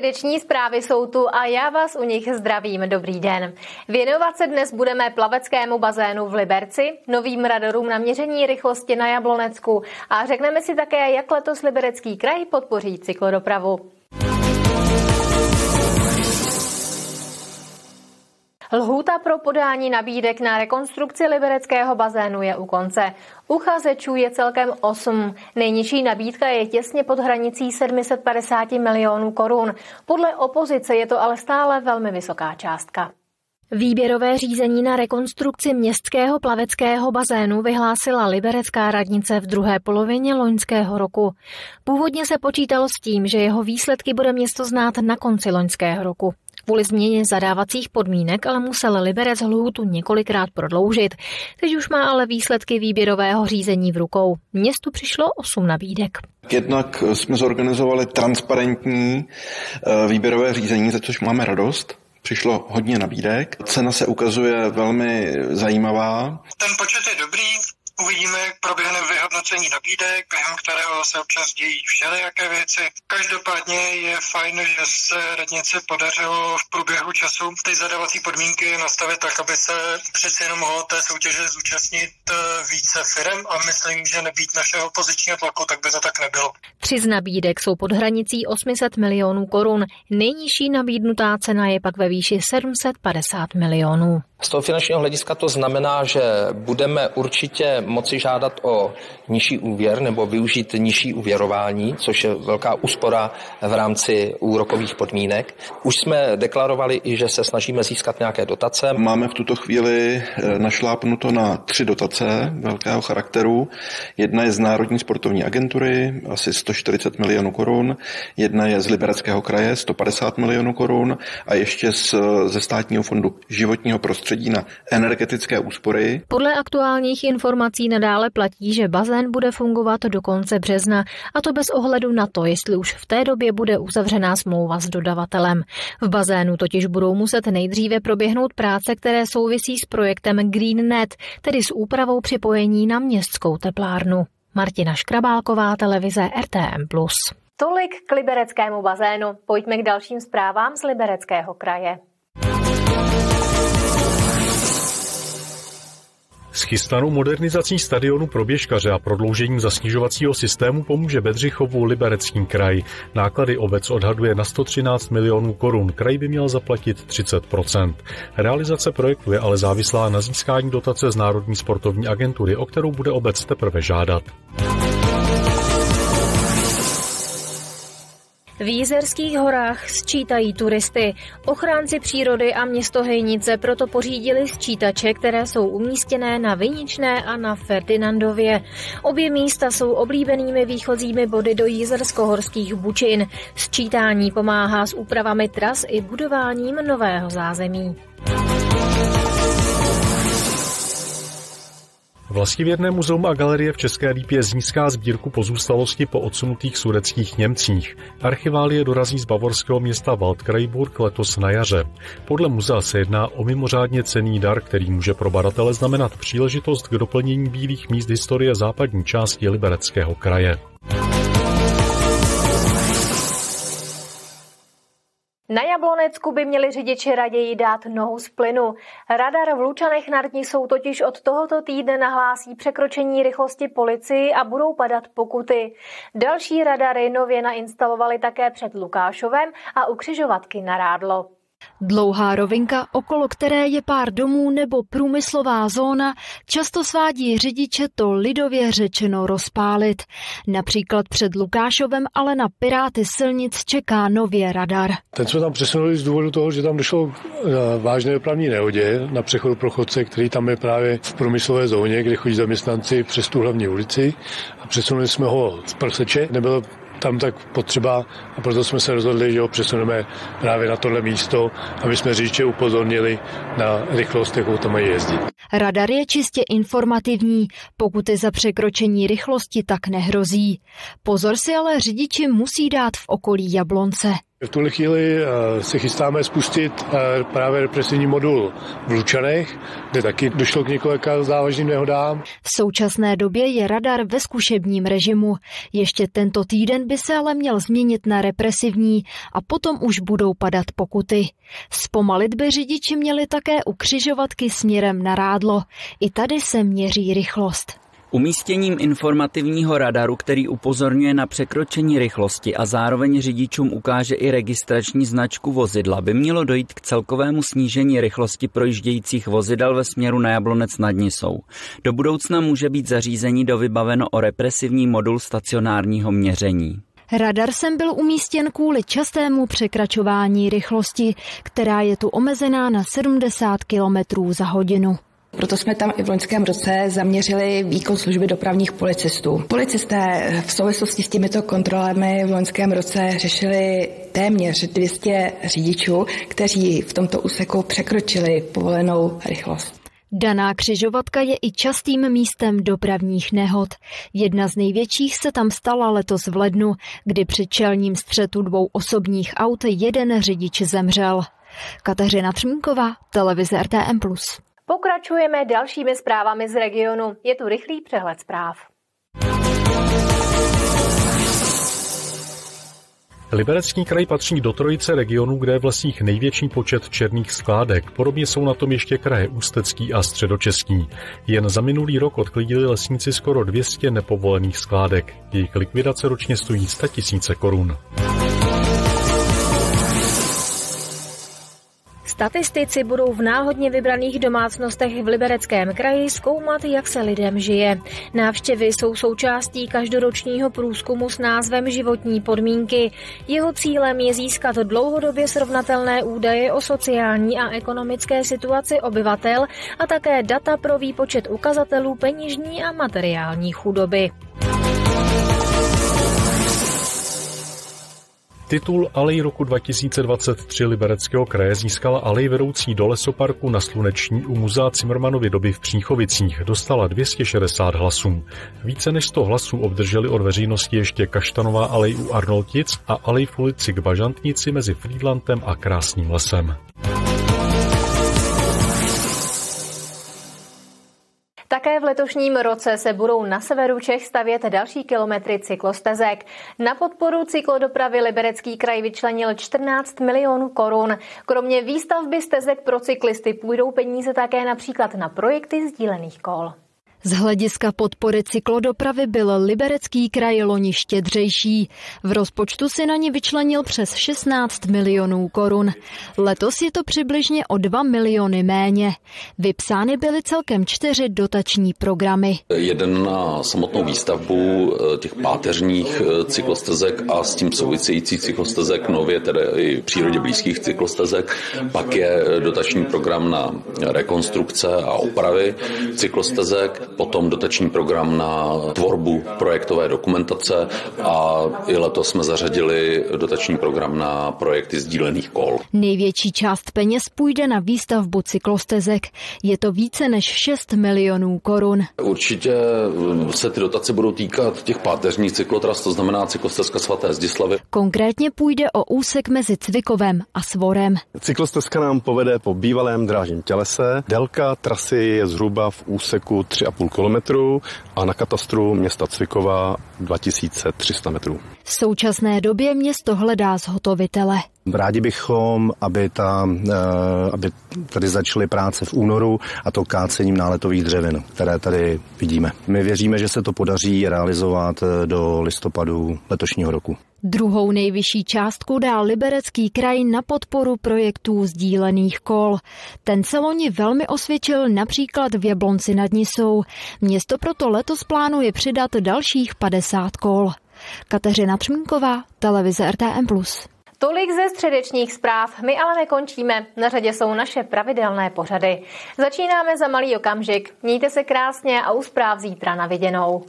Středeční zprávy jsou tu a já vás u nich zdravím. Dobrý den. Věnovat se dnes budeme plaveckému bazénu v Liberci, novým radarům na měření rychlosti na Jablonecku a řekneme si také, jak letos Liberecký kraj podpoří cyklodopravu. Lhůta pro podání nabídek na rekonstrukci libereckého bazénu je u konce. Uchazečů je celkem 8. Nejnižší nabídka je těsně pod hranicí 750 milionů korun. Podle opozice je to ale stále velmi vysoká částka. Výběrové řízení na rekonstrukci městského plaveckého bazénu vyhlásila liberecká radnice v druhé polovině loňského roku. Původně se počítalo s tím, že jeho výsledky bude město znát na konci loňského roku. Kvůli změně zadávacích podmínek ale musel Liberec lhůtu několikrát prodloužit. Teď už má ale výsledky výběrového řízení v rukou. Městu přišlo 8 nabídek. Jednak jsme zorganizovali transparentní eh, výběrové řízení, za což máme radost. Přišlo hodně nabídek. Cena se ukazuje velmi zajímavá. Ten počet je dobrý, Uvidíme, jak proběhne vyhodnocení nabídek, během kterého se občas dějí všelijaké věci. Každopádně je fajn, že se radnici podařilo v průběhu času ty zadávací podmínky nastavit tak, aby se přeci jenom mohlo té soutěže zúčastnit eh, více firm a myslím, že nebýt našeho pozičního tlaku, tak by to tak nebylo. Tři z nabídek jsou pod hranicí 800 milionů korun. Nejnižší nabídnutá cena je pak ve výši 750 milionů. Z toho finančního hlediska to znamená, že budeme určitě moci žádat o nižší úvěr nebo využít nižší úvěrování, což je velká úspora v rámci úrokových podmínek. Už jsme deklarovali i, že se snažíme získat nějaké dotace. Máme v tuto chvíli eh, našlápnuto na tři dotace velkého charakteru. Jedna je z Národní sportovní agentury, asi 140 milionů korun, jedna je z Libereckého kraje, 150 milionů korun a ještě z, ze státního fondu životního prostředí na energetické úspory. Podle aktuálních informací nadále platí, že bazén bude fungovat do konce března, a to bez ohledu na to, jestli už v té době bude uzavřená smlouva s dodavatelem. V bazénu totiž budou muset nejdříve proběhnout práce, které souvisí s projektem GreenNet, tedy s úpravou připojení na městskou teplárnu. Martina Škrabálková, televize RTM+. Tolik k libereckému bazénu. Pojďme k dalším zprávám z libereckého kraje. S chystanou modernizací stadionu pro běžkaře a prodloužením zasnižovacího systému pomůže Bedřichovu Liberecký kraj. Náklady obec odhaduje na 113 milionů korun, kraj by měl zaplatit 30% Realizace projektu je ale závislá na získání dotace z Národní sportovní agentury, o kterou bude obec teprve žádat. V Jízerských horách sčítají turisty. Ochránci přírody a město Hejnice proto pořídili sčítače, které jsou umístěné na Viničné a na Ferdinandově. Obě místa jsou oblíbenými výchozími body do jízersko-horských bučin. Sčítání pomáhá s úpravami tras i budováním nového zázemí. Vlastivěrné muzeum a galerie v České Lípě získá sbírku pozůstalosti po odsunutých sudeckých Němcích. Archiválie dorazí z bavorského města Waldkraiburg letos na jaře. Podle muzea se jedná o mimořádně cený dar, který může pro badatele znamenat příležitost k doplnění bílých míst historie západní části Libereckého kraje. Na Jablonecku by měli řidiči raději dát nohu z plynu. Radar v Lučanech na Rtni jsou totiž od tohoto týdne nahlásí překročení rychlosti policii a budou padat pokuty. Další radary nově nainstalovali také před Lukášovem a u křižovatky na Rádlo. Dlouhá rovinka, okolo které je pár domů nebo průmyslová zóna, často svádí řidiče to lidově řečeno rozpálit. Například před Lukášovem ale na Piráty silnic čeká nově radar. Ten jsme tam přesunuli z důvodu toho, že tam došlo eh, vážné dopravní nehodě na přechodu pro chodce, který tam je právě v průmyslové zóně, kde chodí zaměstnanci přes tu hlavní ulici. A přesunuli jsme ho z Prseče, nebylo tam tak potřeba a proto jsme se rozhodli, že ho přesuneme právě na tohle místo, aby jsme řidiče upozornili na rychlost, jakou tam mají jezdit. Radar je čistě informativní, pokuty za překročení rychlosti tak nehrozí. Pozor si ale řidiči musí dát v okolí Jablonce. V tuhle chvíli eh, se chystáme spustit eh, právě represivní modul v Lučanech, kde taky došlo k několika závažným nehodám. V současné době je radar ve zkušebním režimu. Ještě tento týden by se ale měl změnit na represivní a potom už budou padat pokuty. Zpomalit by řidiči měli také u křižovatky směrem na rádlo. I tady se měří rychlost. Umístěním informativního radaru, který upozorňuje na překročení rychlosti a zároveň řidičům ukáže i registrační značku vozidla, by mělo dojít k celkovému snížení rychlosti projíždějících vozidel ve směru na Jablonec nad Nisou. Do budoucna může být zařízení dovybaveno o represivní modul stacionárního měření. Radar sem byl umístěn kvůli častému překračování rychlosti, která je tu omezená na 70 km za hodinu. Proto jsme tam i v loňském roce zaměřili výkon služby dopravních policistů. Policisté v souvislosti s těmito kontrolami v loňském roce řešili téměř 200 řidičů, kteří v tomto úseku překročili povolenou rychlost. Daná křižovatka je i častým místem dopravních nehod. Jedna z největších se tam stala letos v lednu, kdy při čelním střetu dvou osobních aut jeden řidič zemřel. Kateřina Třmínková, televize RTM+. Pokračujeme dalšími zprávami z regionu. Je tu rychlý přehled zpráv. Liberecký kraj patří do trojice regionů, kde je v lesích největší počet černých skládek. Podobně jsou na tom ještě kraje Ústecký a Středočeský. Jen za minulý rok odklidili lesníci skoro 200 nepovolených skládek. Jejich likvidace ročně stojí 100 tisíce korun. Statistici budou v náhodně vybraných domácnostech v Libereckém kraji zkoumat, jak se lidem žije. Návštěvy jsou součástí každoročního průzkumu s názvem Životní podmínky. Jeho cílem je získat dlouhodobě srovnatelné údaje o sociální a ekonomické situaci obyvatel a také data pro výpočet ukazatelů peněžní a materiální chudoby. Titul Alej roku 2023 Libereckého kraje získala alej vedoucí do lesoparku na Sluneční u muzea Cimrmanovy doby v Příchovicích. Dostala 260 hlasů. Více než 100 hlasů obdrželi od veřejnosti ještě Kaštanová alej u Arnoltic a alej v ulici k Bažantnici mezi Friedlandem a Krásným lesem. Také v letošním roce se budou na severu Čech stavět další kilometry cyklostezek. Na podporu cyklodopravy Liberecký kraj vyčlenil 14 milionů korun. Kromě výstavby stezek pro cyklisty půjdou peníze také například na projekty sdílených kol. Z hlediska podpory cyklodopravy byl liberecký kraj loni štědřejší. V rozpočtu si na ně vyčlenil přes 16 milionů korun. Letos je to přibližně o 2 miliony méně. Vypsány byly celkem čtyři dotační programy. Jeden na samotnou výstavbu eh, těch páteřních eh, cyklostezek a s tím související cyklostezek, nově tedy i přírodě blízkých cyklostezek. Pak je dotační program na rekonstrukce a opravy cyklostezek potom dotační program na tvorbu projektové dokumentace a i letos jsme zařadili dotační program na projekty sdílených kol. Největší část peněz půjde na výstavbu cyklostezek. Je to více než 6 milionů korun. Určitě se ty dotace budou týkat těch páteřních cyklotras, to znamená cyklostezka svaté Zdislavy. Konkrétně půjde o úsek mezi Cvikovem a Svorem. Cyklostezka nám povede po bývalém drážním tělese. Délka trasy je zhruba v úseku 3,5 kilometrů a na katastru města Cvikova 2300 metrů. V současné době město hledá zhotovitele. Rádi bychom, aby, ta, eh, aby tady začaly práce v únoru a to kácením náletových dřevin, které tady vidíme. My věříme, že se to podaří realizovat eh, do listopadu letošního roku. Druhou nejvyšší částku dá Liberecký kraj na podporu projektů sdílených kol. Ten se loni velmi osvědčil například v Jablonci nad Nisou. Město proto letos plánuje přidat dalších 50 kol. Kateřina Třmínková, televize RTM+. Tolik ze středečních zpráv, my ale nekončíme. Na řadě jsou naše pravidelné pořady. Začínáme za malý okamžik. Mějte se krásně a u zpráv zítra na viděnou.